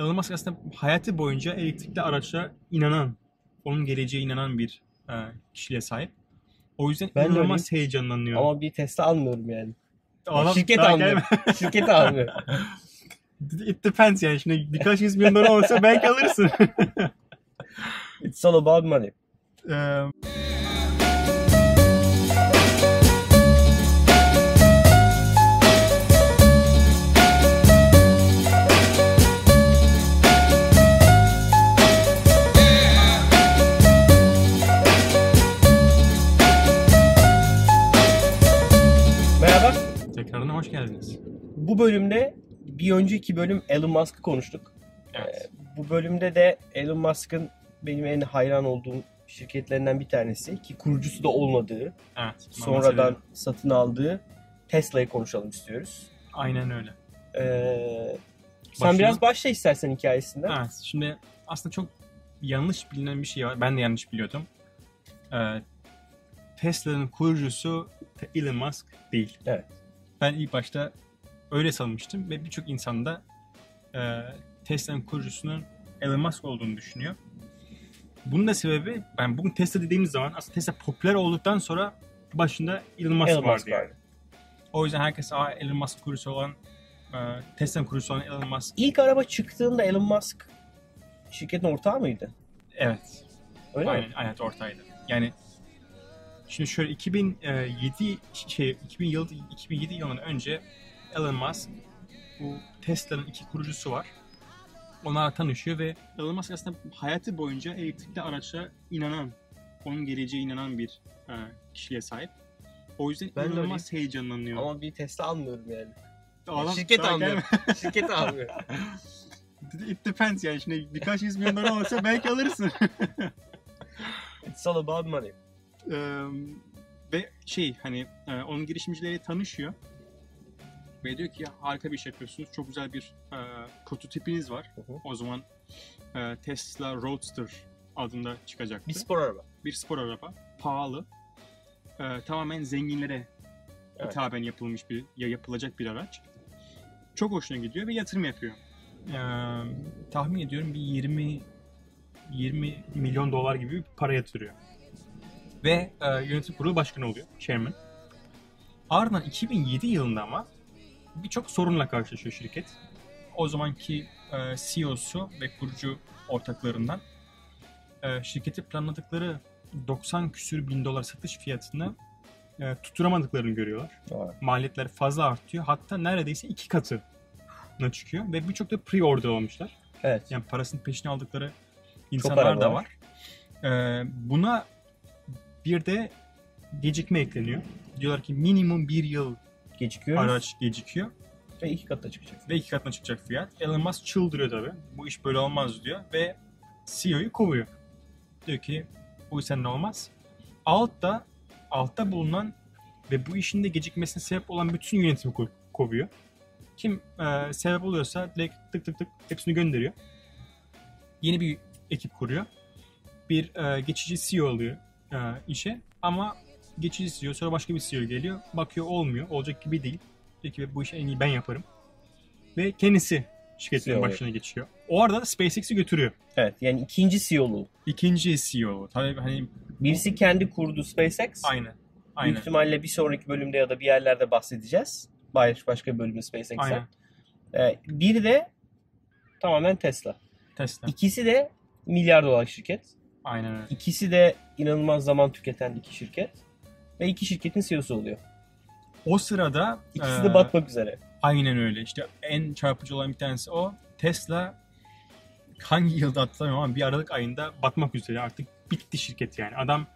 Elon Musk aslında hayatı boyunca elektrikli araçlara inanan, onun geleceğe inanan bir e, kişiliğe sahip. O yüzden Ben de inanılmaz heyecanlanıyor. Ama bir Tesla almıyorum yani. Adam Şirket. Şirketi almıyorum. gelme- It depends yani. Şimdi birkaç yüz milyon dolar olsa belki alırsın. It's all about money. Ee, bölümde bir önceki bölüm Elon Musk'ı konuştuk. Evet. Bu bölümde de Elon Musk'ın benim en hayran olduğum şirketlerinden bir tanesi ki kurucusu da olmadığı, Evet. sonradan satın aldığı Tesla'yı konuşalım istiyoruz. Aynen öyle. Ee, sen Başına- biraz başla istersen hikayesinden. Evet. Şimdi aslında çok yanlış bilinen bir şey var. Ben de yanlış biliyordum. Ee, Tesla'nın kurucusu Elon Musk değil. Evet. Ben ilk başta öyle sanmıştım ve birçok insan da e, Tesla'nın kurucusunun Elon Musk olduğunu düşünüyor. Bunun da sebebi ben bugün Tesla dediğimiz zaman aslında Tesla popüler olduktan sonra başında Elon Musk Elon vardı Musk yani. vardı. O yüzden herkes Aa, Elon Musk kurucusu olan e, Tesla'nın kurucusu olan Elon Musk. İlk araba çıktığında Elon Musk şirketin ortağı mıydı? Evet. Öyle mi? Aynen, ortaydı. Yani şimdi şöyle 2007 şey 2000 yıl 2007 yılından önce Elon Musk bu Tesla'nın iki kurucusu var. Onlar tanışıyor ve Elon Musk aslında hayatı boyunca elektrikli araçlara inanan, onun geleceğe inanan bir e, kişiliğe sahip. O yüzden Ben de inanılmaz heyecanlanıyor. Ama bir Tesla almıyorum yani. Adam- şirket gelme- Şirketi almıyorum. It depends yani şimdi birkaç yüz milyon dolar olsa belki alırsın. It's all about money. Ee, ve şey hani e, onun girişimcileri tanışıyor ve diyor ki harika bir iş yapıyorsunuz. Çok güzel bir e, prototipiniz var. Hı hı. o zaman e, Tesla Roadster adında çıkacaktı. Bir spor araba. bir spor araba. Pahalı. E, tamamen zenginlere Evet. hitaben yapılmış bir ya yapılacak bir araç. Çok hoşuna gidiyor ve yatırım yapıyor. Ee, tahmin ediyorum bir 20 20 milyon dolar gibi bir para yatırıyor. Ve e, yönetim kurulu başkanı oluyor chairman. Ardından 2007 yılında ama birçok sorunla karşılaşıyor şirket o zamanki e, CEO'su ve kurucu ortaklarından e, şirketi planladıkları 90 küsür bin dolar satış fiyatını e, tutturamadıklarını görüyorlar. Maliyetler fazla artıyor. Hatta neredeyse iki katı çıkıyor ve birçok da pre-order almışlar. Evet. Yani parasının peşini aldıkları insanlar da var. var. E, buna bir de gecikme ekleniyor. Diyorlar ki minimum bir yıl Gecikiyoruz araç gecikiyor ve iki katta çıkacak. ve iki katına çıkacak fiyat. Elon Musk çıldırıyor tabii. Bu iş böyle olmaz diyor ve CEO'yu kovuyor. Diyor ki bu işten ne olmaz. Altta, altta bulunan ve bu işin de gecikmesine sebep olan bütün yönetimi ko- kovuyor. Kim e, sebep oluyorsa direkt tık tık tık hepsini gönderiyor. Yeni bir ekip kuruyor. Bir e, geçici CEO alıyor e, işe ama geçici CEO sonra başka bir CEO geliyor. Bakıyor olmuyor. Olacak gibi değil. Diyor ki bu işi en iyi ben yaparım. Ve kendisi şirketin CEO başına geçiyor. O arada da SpaceX'i götürüyor. Evet yani ikinci CEO'luğu. İkinci CEO. Tabii hani Birisi kendi kurdu SpaceX. aynen. Büyük Aynen. ihtimalle bir sonraki bölümde ya da bir yerlerde bahsedeceğiz. Baş- Başka bir bölümde SpaceX'ten. Aynen. Ee, biri de tamamen Tesla. Tesla. İkisi de milyar dolar şirket. Aynen öyle. İkisi de inanılmaz zaman tüketen iki şirket. Ve iki şirketin CEO'su oluyor. O sırada İkisi e, de batmak üzere. Aynen öyle. İşte en çarpıcı olan bir tanesi o. Tesla hangi yılda hatırlamıyorum ama bir Aralık ayında batmak üzere. Artık bitti şirket yani. Adam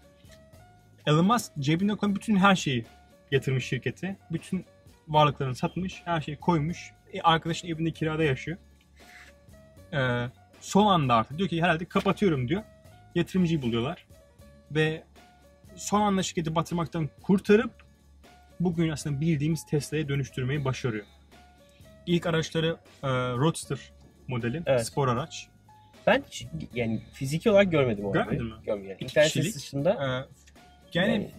Elon Musk cebine koyan bütün her şeyi yatırmış şirkete. Bütün varlıklarını satmış. Her şeyi koymuş. E, arkadaşın evinde kirada yaşıyor. E, son anda artık diyor ki herhalde kapatıyorum diyor. Yatırımcıyı buluyorlar. Ve son anda şirketi batırmaktan kurtarıp bugün aslında bildiğimiz Tesla'ya dönüştürmeyi başarıyor. İlk araçları e, Roadster modeli, Evet. spor araç. Ben yani fiziki olarak görmedim o Görmedin mi? Görmedim. Yani İnternet dışında E, yani, yani,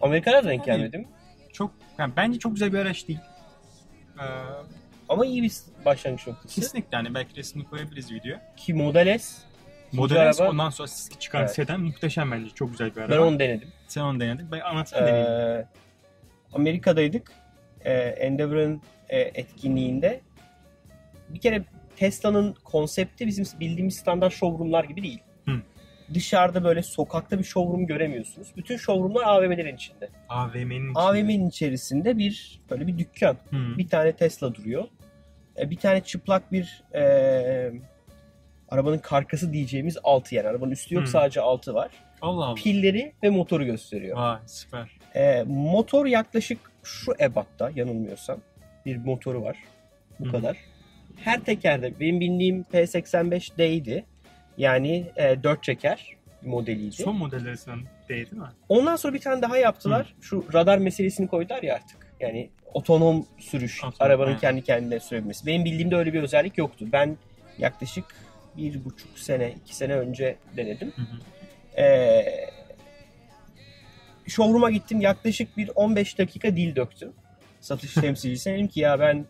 Amerika'da da denk Yani- gelmedim. çok, yani bence çok güzel bir araç değil. E, Ama iyi bir başlangıç noktası. Kesinlikle yani belki resmini koyabiliriz video. Ki Model S. Model S araba- ondan sonra çıkan Evet. seden muhteşem bence. Çok güzel bir araba. Ben onu denedim. Sen onu denedin. Ben anlatsana deneyim. Ee, Amerika'daydık. Ee, Endeavor'ın e, etkinliğinde. Bir kere Tesla'nın konsepti bizim bildiğimiz standart showroomlar gibi değil. Hı. Dışarıda böyle sokakta bir showroom göremiyorsunuz. Bütün showroomlar AVM'lerin içinde. AVM'nin içinde. AVM'nin içerisinde bir böyle bir dükkan. Hı. Bir tane Tesla duruyor. E, Bir tane çıplak bir e, arabanın karkası diyeceğimiz altı yani. Arabanın üstü yok Hı. sadece altı var. Allah Allah. Pilleri ve motoru gösteriyor. Vay süper. E, motor yaklaşık şu ebatta yanılmıyorsam bir motoru var. Bu Hı. kadar. Her tekerde benim bildiğim P85D'ydi. Yani e, 4 çeker modeliydi. Son modelleri sen değil mi? Ondan sonra bir tane daha yaptılar. Şu radar meselesini koydular ya artık. Yani otonom sürüş, Otonom, arabanın aynen. kendi kendine sürebilmesi. Benim bildiğimde öyle bir özellik yoktu. Ben yaklaşık bir buçuk sene, iki sene önce denedim. Hı hı. Ee, showroom'a gittim. Yaklaşık bir 15 dakika dil döktüm. Satış temsilcisine dedim ki ya ben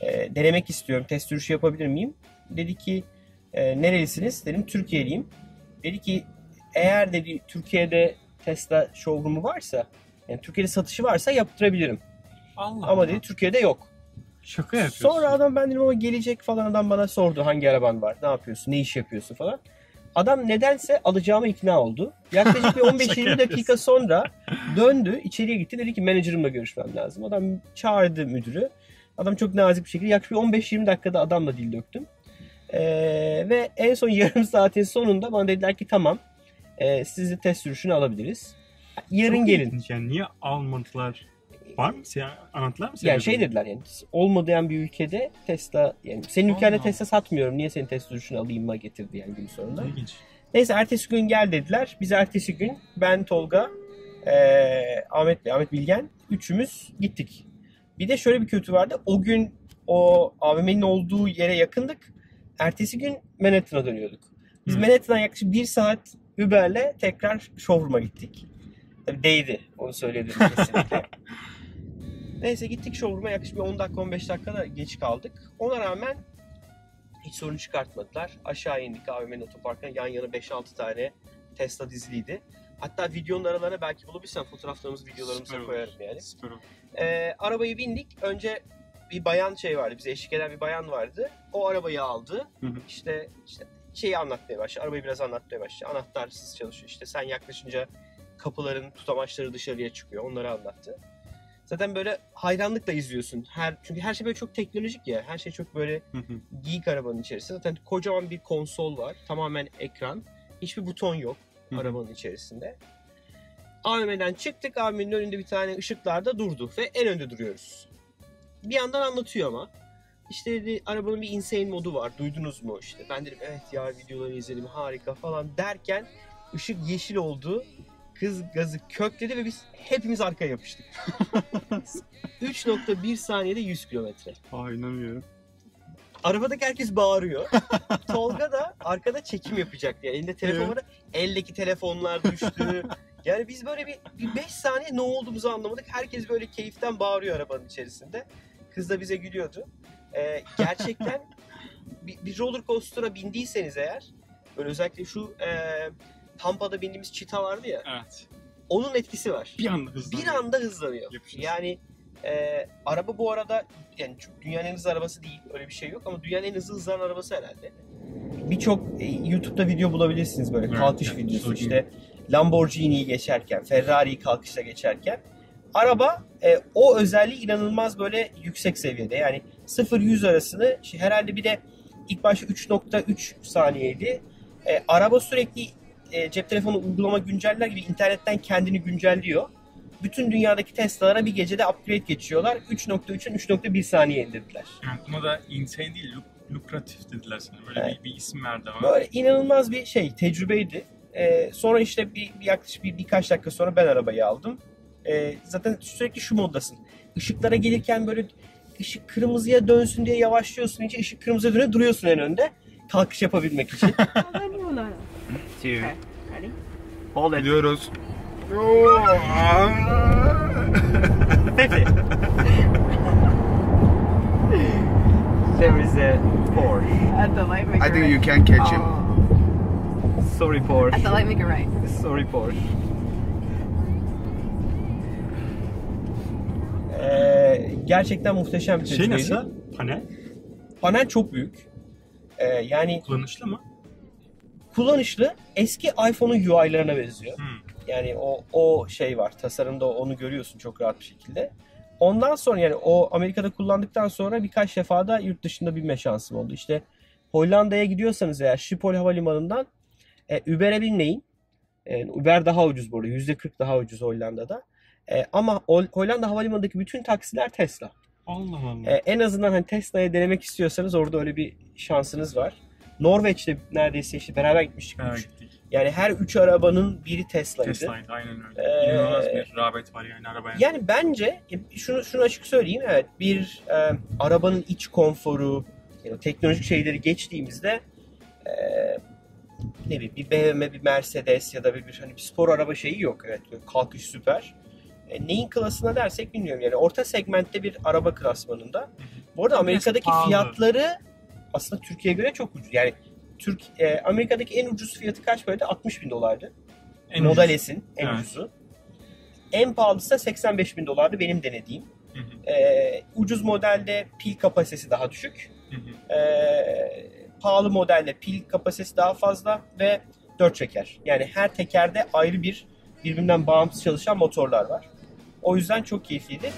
e, denemek istiyorum. Test sürüşü yapabilir miyim? Dedi ki e, nerelisiniz? Dedim Türkiye'liyim. Dedi ki eğer dedi Türkiye'de Tesla showroom'u varsa yani Türkiye'de satışı varsa yaptırabilirim. Allah Ama Allah. dedi Türkiye'de yok. Şaka yapıyorsun. Sonra adam ben dedim ama gelecek falan adam bana sordu hangi araban var, ne yapıyorsun, ne iş yapıyorsun falan. Adam nedense alacağıma ikna oldu. Yaklaşık bir 15-20 Şaka dakika sonra döndü, içeriye gitti. Dedi ki menajerimle görüşmem lazım. Adam çağırdı müdürü. Adam çok nazik bir şekilde yaklaşık bir 15-20 dakikada adamla dil döktüm. Ee, ve en son yarım saatin sonunda bana dediler ki tamam e, sizi test sürüşünü alabiliriz. Yarın Çok gelin. Yani niye almadılar? Var mı? Sen anlattılar mı? Yani şey dediler yani olmayan bir ülkede Tesla yani senin ülkende. Tesla satmıyorum niye senin test sürüşünü alayım mı getirdi yani gün sonunda. İlginç. Neyse ertesi gün gel dediler. Biz ertesi gün ben Tolga, eee, Ahmet Bey, Ahmet Bilgen üçümüz gittik. Bir de şöyle bir kötü vardı. O gün o AVM'nin olduğu yere yakındık. Ertesi gün Manhattan'a dönüyorduk. Biz Hı. Manhattan'dan yaklaşık bir saat Uber'le tekrar showroom'a gittik. Tabii değdi. Onu söyleyebilirim kesinlikle. Neyse gittik showroom'a yaklaşık bir 10 dakika 15 dakika da geç kaldık. Ona rağmen hiç sorun çıkartmadılar. Aşağı indik AVM'nin otoparkına yan yana 5-6 tane Tesla diziliydi. Hatta videonun aralarına belki bulabilirsem fotoğraflarımızı videolarımıza Süper olur. koyarım yani. Süper oldu. Ee, arabayı bindik. Önce bir bayan şey vardı. Bize eşlik eden bir bayan vardı. O arabayı aldı. Hı hı. İşte işte şeyi anlatmaya başladı. Arabayı biraz anlatmaya başladı. Anahtarsız çalışıyor. İşte sen yaklaşınca kapıların tutamaçları dışarıya çıkıyor. Onları anlattı. Zaten böyle hayranlıkla izliyorsun. Her çünkü her şey böyle çok teknolojik ya. Her şey çok böyle geek arabanın içerisinde. Zaten kocaman bir konsol var. Tamamen ekran. Hiçbir buton yok arabanın içerisinde. AVM'den çıktık. AVM'nin önünde bir tane ışıklarda durdu. Ve en önde duruyoruz. Bir yandan anlatıyor ama. İşte dedi arabanın bir insane modu var. Duydunuz mu işte. Ben dedim evet ya videoları izledim harika falan derken ışık yeşil oldu. Kız gazı kökledi ve biz hepimiz arkaya yapıştık. 3.1 saniyede 100 kilometre. Aa inanmıyorum. Arabadaki herkes bağırıyor. Tolga da arkada çekim yapacak diye. Elinde telefon var. Eldeki telefonlar düştü. Yani biz böyle bir, bir 5 saniye ne olduğumuzu anlamadık. Herkes böyle keyiften bağırıyor arabanın içerisinde. Kız da bize gülüyordu. Ee, gerçekten bir, bir roller coaster'a bindiyseniz eğer böyle özellikle şu e, Tampa'da bindiğimiz çita vardı ya Evet. onun etkisi var. Bir anda hızlı. Bir anda hızlanıyor. Yapışır. Yani e, araba bu arada yani dünyanın en hızlı arabası değil. Öyle bir şey yok ama dünyanın en hızlı hızlanan arabası herhalde. Birçok e, YouTube'da video bulabilirsiniz böyle Evet, kalkış evet, videosu işte Lamborghini'yi geçerken, Ferrari'yi kalkışta geçerken araba e, o özelliği inanılmaz böyle yüksek seviyede. Yani 0-100 arasını şey, herhalde bir de ilk başta 3.3 saniyeydi. E, araba sürekli e, cep telefonu uygulama günceller gibi internetten kendini güncelliyor. Bütün dünyadaki Tesla'lara bir gecede upgrade geçiyorlar. 3.3'ün 3.1 saniye indirdiler. Yani buna da insane değil, luk- lukratif dediler sana. Böyle Evet. bir, bir isim verdi ama. Böyle inanılmaz bir şey, tecrübeydi. E, sonra işte bir, bir yaklaşık bir, birkaç dakika sonra ben arabayı aldım. E, zaten sürekli şu moddasın. Işıklara gelirken böyle ışık kırmızıya dönsün diye yavaşlıyorsun. İyice ışık kırmızıya dönüyor duruyorsun en önde. Kalkış yapabilmek için. Know. Okay. Ready? Hold it. Gidiyoruz. There is a Porsche. At the light maker. I think right. you can catch it. Oh. Sorry Porsche. At the light maker right. Sorry Porsche. Ee, gerçekten muhteşem bir Şey tecrübeydi. nasıl? Panel. Panel çok büyük. Ee, yani Kullanışlı mı? Kullanışlı eski iPhone'un UI'larına benziyor. Hmm. Yani o o şey var. Tasarımda onu görüyorsun çok rahat bir şekilde. Ondan sonra yani o Amerika'da kullandıktan sonra birkaç defa da yurt dışında binme şansım oldu. İşte Hollanda'ya gidiyorsanız eğer Schiphol Havalimanı'ndan e, Uber'e binmeyin. E, Uber daha ucuz bu arada. %40 daha ucuz Hollanda'da. E, ama Hol- Hollanda Havalimanı'ndaki bütün taksiler Tesla. Allah Allah. E, en azından hani Tesla'ya denemek istiyorsanız orada öyle bir şansınız var. Norveç'te neredeyse işte beraber gitmiştik. Üç- gittik. Yani her üç arabanın biri Tesla'ydı. Tesla'ydı aynen öyle. Ee, İnanılmaz bir rağbet var yani arabaya. Yani bence e, şunu şunu açık söyleyeyim evet bir e, arabanın iç konforu yani teknolojik şeyleri geçtiğimizde e, ne bileyim bir BMW bir Mercedes ya da bir, bir hani bir spor araba şeyi yok evet kalkış süper. E, neyin klasına dersek bilmiyorum yani orta segmentte bir araba klasmanında. Bu arada Amerika'daki fiyatları aslında Türkiye'ye göre çok ucuz. Yani Türk e, Amerika'daki en ucuz fiyatı kaç paraydı? 60 bin dolardı. En Model. S'in en Evet. ucuzu. En pahalısı da 85 bin dolardı benim denediğim. Hı hı, Ee, ucuz modelde pil kapasitesi daha düşük. hı hı. Ee, pahalı modelde pil kapasitesi daha fazla ve dört çeker. Yani her tekerde ayrı bir birbirinden bağımsız çalışan motorlar var. O yüzden çok keyifliydi.